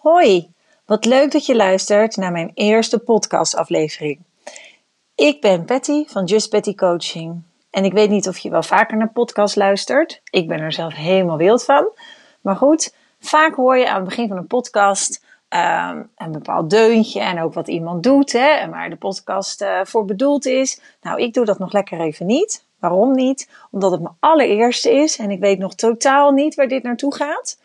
Hoi, wat leuk dat je luistert naar mijn eerste podcastaflevering. Ik ben Patty van Just Patty Coaching. En ik weet niet of je wel vaker naar podcast luistert. Ik ben er zelf helemaal wild van. Maar goed, vaak hoor je aan het begin van een podcast um, een bepaald deuntje en ook wat iemand doet hè, en waar de podcast uh, voor bedoeld is. Nou, ik doe dat nog lekker even niet. Waarom niet? Omdat het mijn allereerste is en ik weet nog totaal niet waar dit naartoe gaat.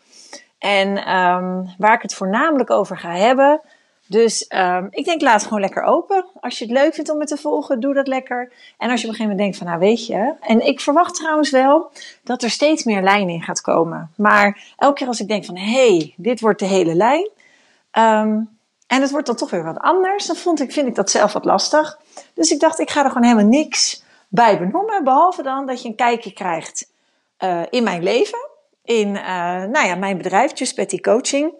En um, waar ik het voornamelijk over ga hebben. Dus um, ik denk, laat het gewoon lekker open. Als je het leuk vindt om me te volgen, doe dat lekker. En als je op een gegeven moment denkt van, nou weet je. En ik verwacht trouwens wel dat er steeds meer lijn in gaat komen. Maar elke keer als ik denk van, hé, hey, dit wordt de hele lijn. Um, en het wordt dan toch weer wat anders. Dan vond ik, vind ik dat zelf wat lastig. Dus ik dacht, ik ga er gewoon helemaal niks bij benoemen. Behalve dan dat je een kijkje krijgt uh, in mijn leven in uh, nou ja, mijn bedrijf, Betty Coaching.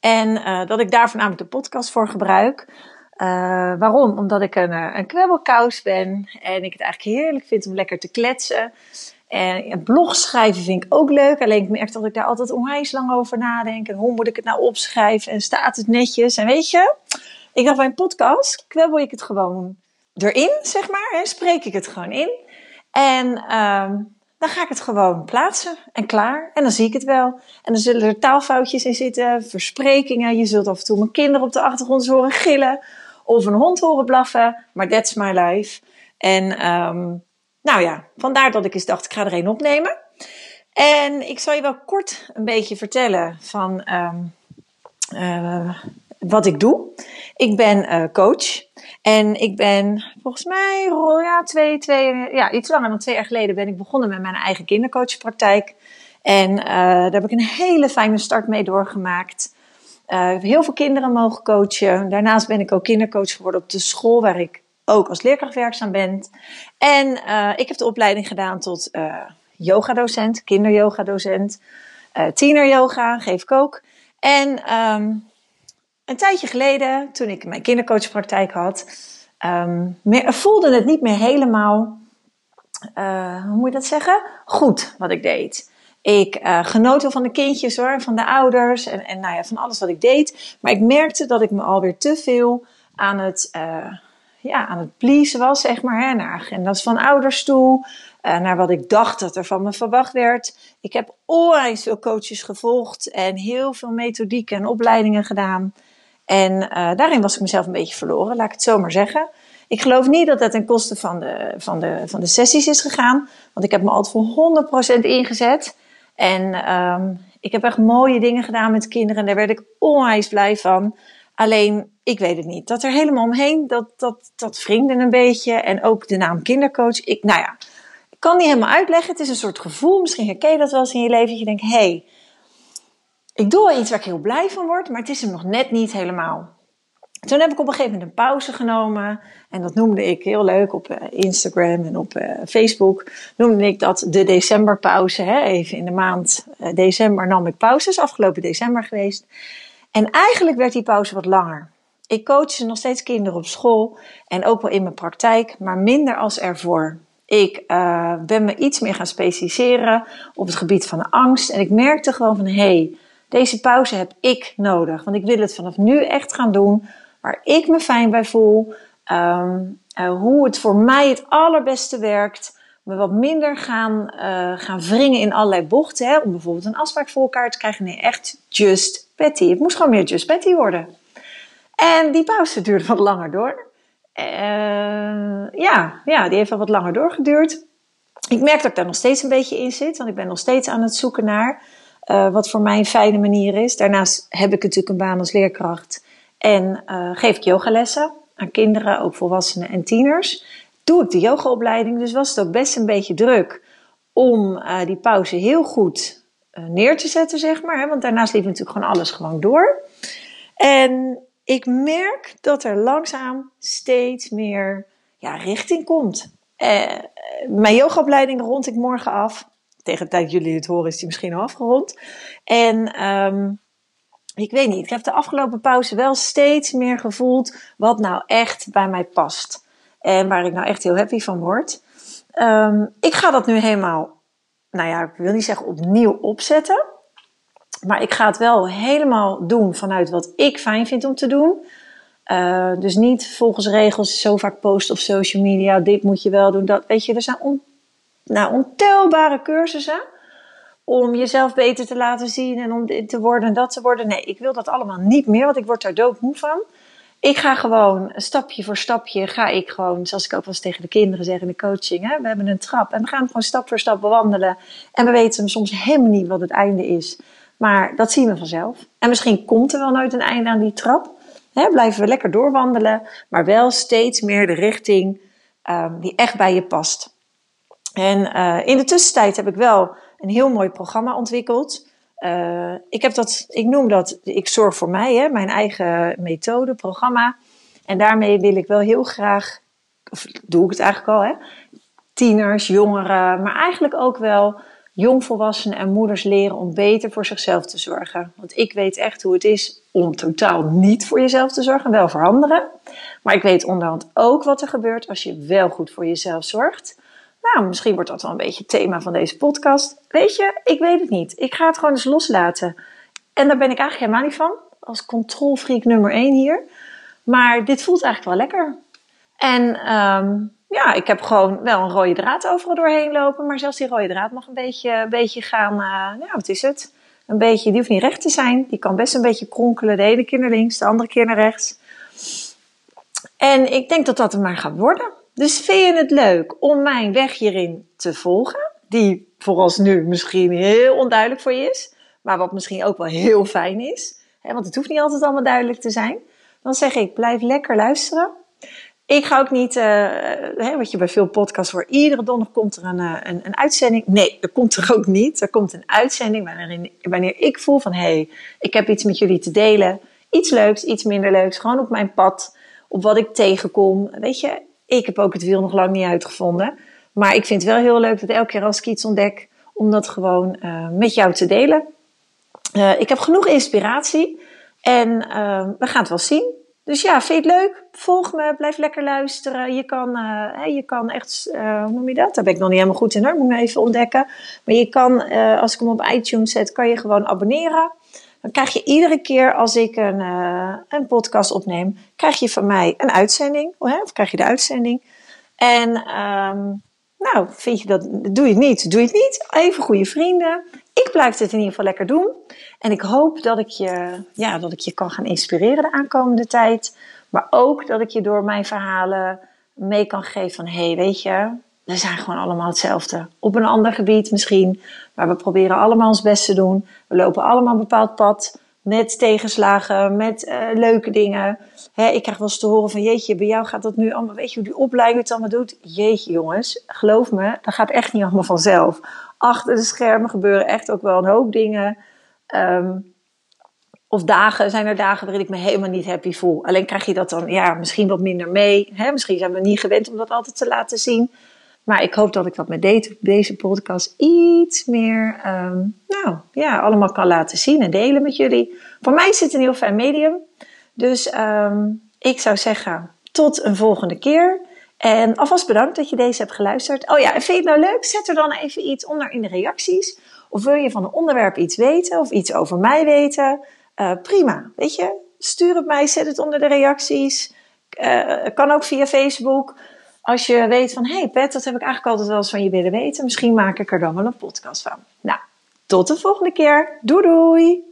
En uh, dat ik daar voornamelijk de podcast voor gebruik. Uh, waarom? Omdat ik een, een ben en ik het eigenlijk heerlijk vind om lekker te kletsen. En blog schrijven vind ik ook leuk. Alleen ik merk dat ik daar altijd onwijs lang over nadenk. En hoe moet ik het nou opschrijven? En staat het netjes? En weet je, ik dacht bij een podcast kwebbel ik het gewoon erin, zeg maar. En spreek ik het gewoon in. En um, dan ga ik het gewoon plaatsen en klaar. En dan zie ik het wel. En dan zullen er taalfoutjes in zitten, versprekingen. Je zult af en toe mijn kinderen op de achtergrond horen gillen. Of een hond horen blaffen. Maar that's my life. En um, nou ja, vandaar dat ik eens dacht, ik ga er een opnemen. En ik zal je wel kort een beetje vertellen van um, uh, wat ik doe. Ik ben uh, coach. En ik ben volgens mij ja, twee, twee, ja, iets langer dan twee jaar geleden ben ik begonnen met mijn eigen kindercoachpraktijk. En uh, daar heb ik een hele fijne start mee doorgemaakt. Uh, heel veel kinderen mogen coachen. Daarnaast ben ik ook kindercoach geworden op de school waar ik ook als leerkracht werkzaam ben. En ik heb de opleiding gedaan tot yogadocent, tieneryoga, geef ik ook. En um, een tijdje geleden, toen ik mijn kindercoachpraktijk had, um, voelde het niet meer helemaal, uh, hoe moet je dat zeggen? Goed wat ik deed. Ik uh, genoot wel van de kindjes hoor, van de ouders en, en nou ja, van alles wat ik deed. Maar ik merkte dat ik me alweer te veel aan het, uh, ja, aan het pleasen was, zeg maar. Hè, naar agendas van ouders toe, naar wat ik dacht dat er van me verwacht werd. Ik heb onwijs veel coaches gevolgd en heel veel methodieken en opleidingen gedaan. En uh, daarin was ik mezelf een beetje verloren, laat ik het zo maar zeggen. Ik geloof niet dat dat ten koste van de, van de, van de sessies is gegaan. Want ik heb me altijd voor 100% ingezet. En um, ik heb echt mooie dingen gedaan met kinderen. En daar werd ik onwijs blij van. Alleen, ik weet het niet. Dat er helemaal omheen, dat, dat, dat een beetje. En ook de naam kindercoach. Ik, nou ja, ik kan niet helemaal uitleggen. Het is een soort gevoel. Misschien herken je dat wel eens in je leven. Dat je denkt, hé, hey, ik doe iets waar ik heel blij van word, maar het is hem nog net niet helemaal. Toen heb ik op een gegeven moment een pauze genomen. En dat noemde ik heel leuk op eh, Instagram en op uh, Facebook. Noemde ik dat de decemberpauze. Hè? Even in de maand uh, december nam ik pauzes. Afgelopen december geweest. En eigenlijk werd die pauze wat langer. Ik coach nog steeds kinderen op school. En ook wel in mijn praktijk. Maar minder als ervoor. Ik ben me iets meer gaan specialiseren op het gebied van angst. En ik merkte gewoon van... Hey, deze pauze heb ik nodig. Want ik wil het vanaf nu echt gaan doen waar ik me fijn bij voel. Um, uh, hoe het voor mij het allerbeste werkt. Me wat minder gaan, uh, gaan wringen in allerlei bochten. Hè, om bijvoorbeeld een afspraak voor elkaar te krijgen. Nee, echt just Patty. Het moest gewoon meer just Patty worden. En die pauze duurde wat langer door. Uh, ja, ja, die heeft wel wat langer doorgeduurd. Ik merk dat ik daar nog steeds een beetje in zit. Want ik ben nog steeds aan het zoeken naar uh, wat voor mij een fijne manier is. Daarnaast heb ik natuurlijk een baan als leerkracht. En uh, geef ik yogalessen aan kinderen, ook volwassenen en tieners. Doe ik de yogaopleiding, dus was het ook best een beetje druk om uh, die pauze heel goed neer te zetten, zeg maar. Hè? Want daarnaast liep natuurlijk gewoon alles gewoon door. En ik merk dat er langzaam steeds meer ja, richting komt. mijn yogaopleiding rond ik morgen af tegen de tijd jullie het horen is die misschien al afgerond. En um, ik weet niet, ik heb de afgelopen pauze wel steeds meer gevoeld wat nou echt bij mij past. En waar ik nou echt heel happy van word. Um, ik ga dat nu helemaal, nou ja, ik wil niet zeggen opnieuw opzetten. Maar ik ga het wel helemaal doen vanuit wat ik fijn vind om te doen. Uh, dus niet volgens regels zo vaak posten op social media. Dit moet je wel doen. Dat, weet je, er zijn nou, ontelbare cursussen om jezelf beter te laten zien en om dit te worden en dat te worden. Nee, ik wil dat allemaal niet meer, want ik word daar doodmoe van. Ik ga gewoon stapje voor stapje, ga ik gewoon, zoals ik ook wel eens tegen de kinderen zeg in de coaching, hè, we hebben een trap en we gaan gewoon stap voor stap bewandelen. En we weten soms helemaal niet wat het einde is, maar dat zien we vanzelf. En misschien komt er wel nooit een einde aan die trap. Hè, blijven we lekker doorwandelen, maar wel steeds meer de richting um, die echt bij je past. En uh, in de tussentijd heb ik wel een heel mooi programma ontwikkeld. Uh, ik heb dat, ik noem dat, ik zorg voor mij, hè, mijn eigen methode, programma. En daarmee wil ik wel heel graag, of doe ik het eigenlijk al, hè, tieners, jongeren, maar eigenlijk ook wel jongvolwassenen en moeders leren om beter voor zichzelf te zorgen. Want ik weet echt hoe het is om totaal niet voor jezelf te zorgen, wel voor anderen. Maar ik weet onderhand ook wat er gebeurt als je wel goed voor jezelf zorgt. Nou, misschien wordt dat wel een beetje het thema van deze podcast. Weet je, ik weet het niet. Ik ga het gewoon eens loslaten. En daar ben ik eigenlijk helemaal niet van. Als controlfreak nummer 1 hier. Maar dit voelt eigenlijk wel lekker. En um, ja, ik heb gewoon wel een rode draad overal doorheen lopen. Maar zelfs die rode draad mag een beetje, een beetje gaan. Uh, ja, wat is het? Een beetje, die hoeft niet recht te zijn. Die kan best een beetje kronkelen. De ene keer naar links, de andere keer naar rechts. En ik denk dat dat er maar gaat worden. Dus vind je het leuk om mijn weg hierin te volgen? Die vooralsnu misschien heel onduidelijk voor je is. Maar wat misschien ook wel heel fijn is. Hè, want het hoeft niet altijd allemaal duidelijk te zijn. Dan zeg ik, blijf lekker luisteren. Ik ga ook niet, uh, hè, wat je bij veel podcasts hoort, iedere donderdag komt er een, uh, een, een, uitzending. Nee, er komt er ook niet. Er komt een uitzending waarin, wanneer ik voel van, hé, hey, ik heb iets met jullie te delen. Iets leuks, iets minder leuks. Gewoon op mijn pad, op wat ik tegenkom. Weet je, ik heb ook het wiel nog lang niet uitgevonden. Maar ik vind het wel heel leuk dat elke keer als ik iets ontdek, om dat gewoon uh, met jou te delen. Uh, ik heb genoeg inspiratie en uh, we gaan het wel zien. Dus ja, vind je het leuk? Volg me, blijf lekker luisteren. Je kan, je kan echt, hoe noem je dat? Daar ben ik nog niet helemaal goed in hoor, moet ik even ontdekken. Maar je kan, als ik hem op iTunes zet, kan je gewoon abonneren. Dan krijg je iedere keer als ik een, uh, een podcast opneem, krijg je van mij een uitzending. Of krijg je de uitzending. En um, nou, vind je dat, doe je het niet, doe je het niet. Even goede vrienden. Ik blijf het in ieder geval lekker doen. En ik hoop dat ik je, ja, dat ik je kan gaan inspireren de aankomende tijd. Maar ook dat ik je door mijn verhalen mee kan geven van, hé, hey, weet je, we zijn gewoon allemaal hetzelfde. Op een ander gebied misschien, maar we proberen allemaal ons best te doen. We lopen allemaal een bepaald pad met tegenslagen, met uh, leuke dingen. Hè, ik krijg wel eens te horen van, jeetje, bij jou gaat dat nu allemaal, weet je hoe die opleiding het allemaal doet? Jeetje jongens, geloof me, dat gaat echt niet allemaal vanzelf. Achter de schermen gebeuren echt ook wel een hoop dingen. Um, of dagen, zijn er dagen waarin ik me helemaal niet happy voel. Alleen krijg je dat dan, ja, misschien wat minder mee. Hè? Misschien zijn we niet gewend om dat altijd te laten zien. Maar ik hoop dat ik dat met deze, podcast iets meer, um, nou ja, allemaal kan laten zien en delen met jullie. Voor mij is het een heel fijn medium. Dus um, ik zou zeggen, tot een volgende keer. En alvast bedankt dat je deze hebt geluisterd. Oh ja, en vind je het nou leuk? Zet er dan even iets onder in de reacties. Of wil je van een onderwerp iets weten of iets over mij weten? Uh, prima, weet je. Stuur het mij, zet het onder de reacties. Uh, kan ook via Facebook als je weet van, hey Pet, dat heb ik eigenlijk altijd wel eens van je willen weten. Misschien maak ik er dan wel een podcast van. Nou, tot de volgende keer. Doei doei!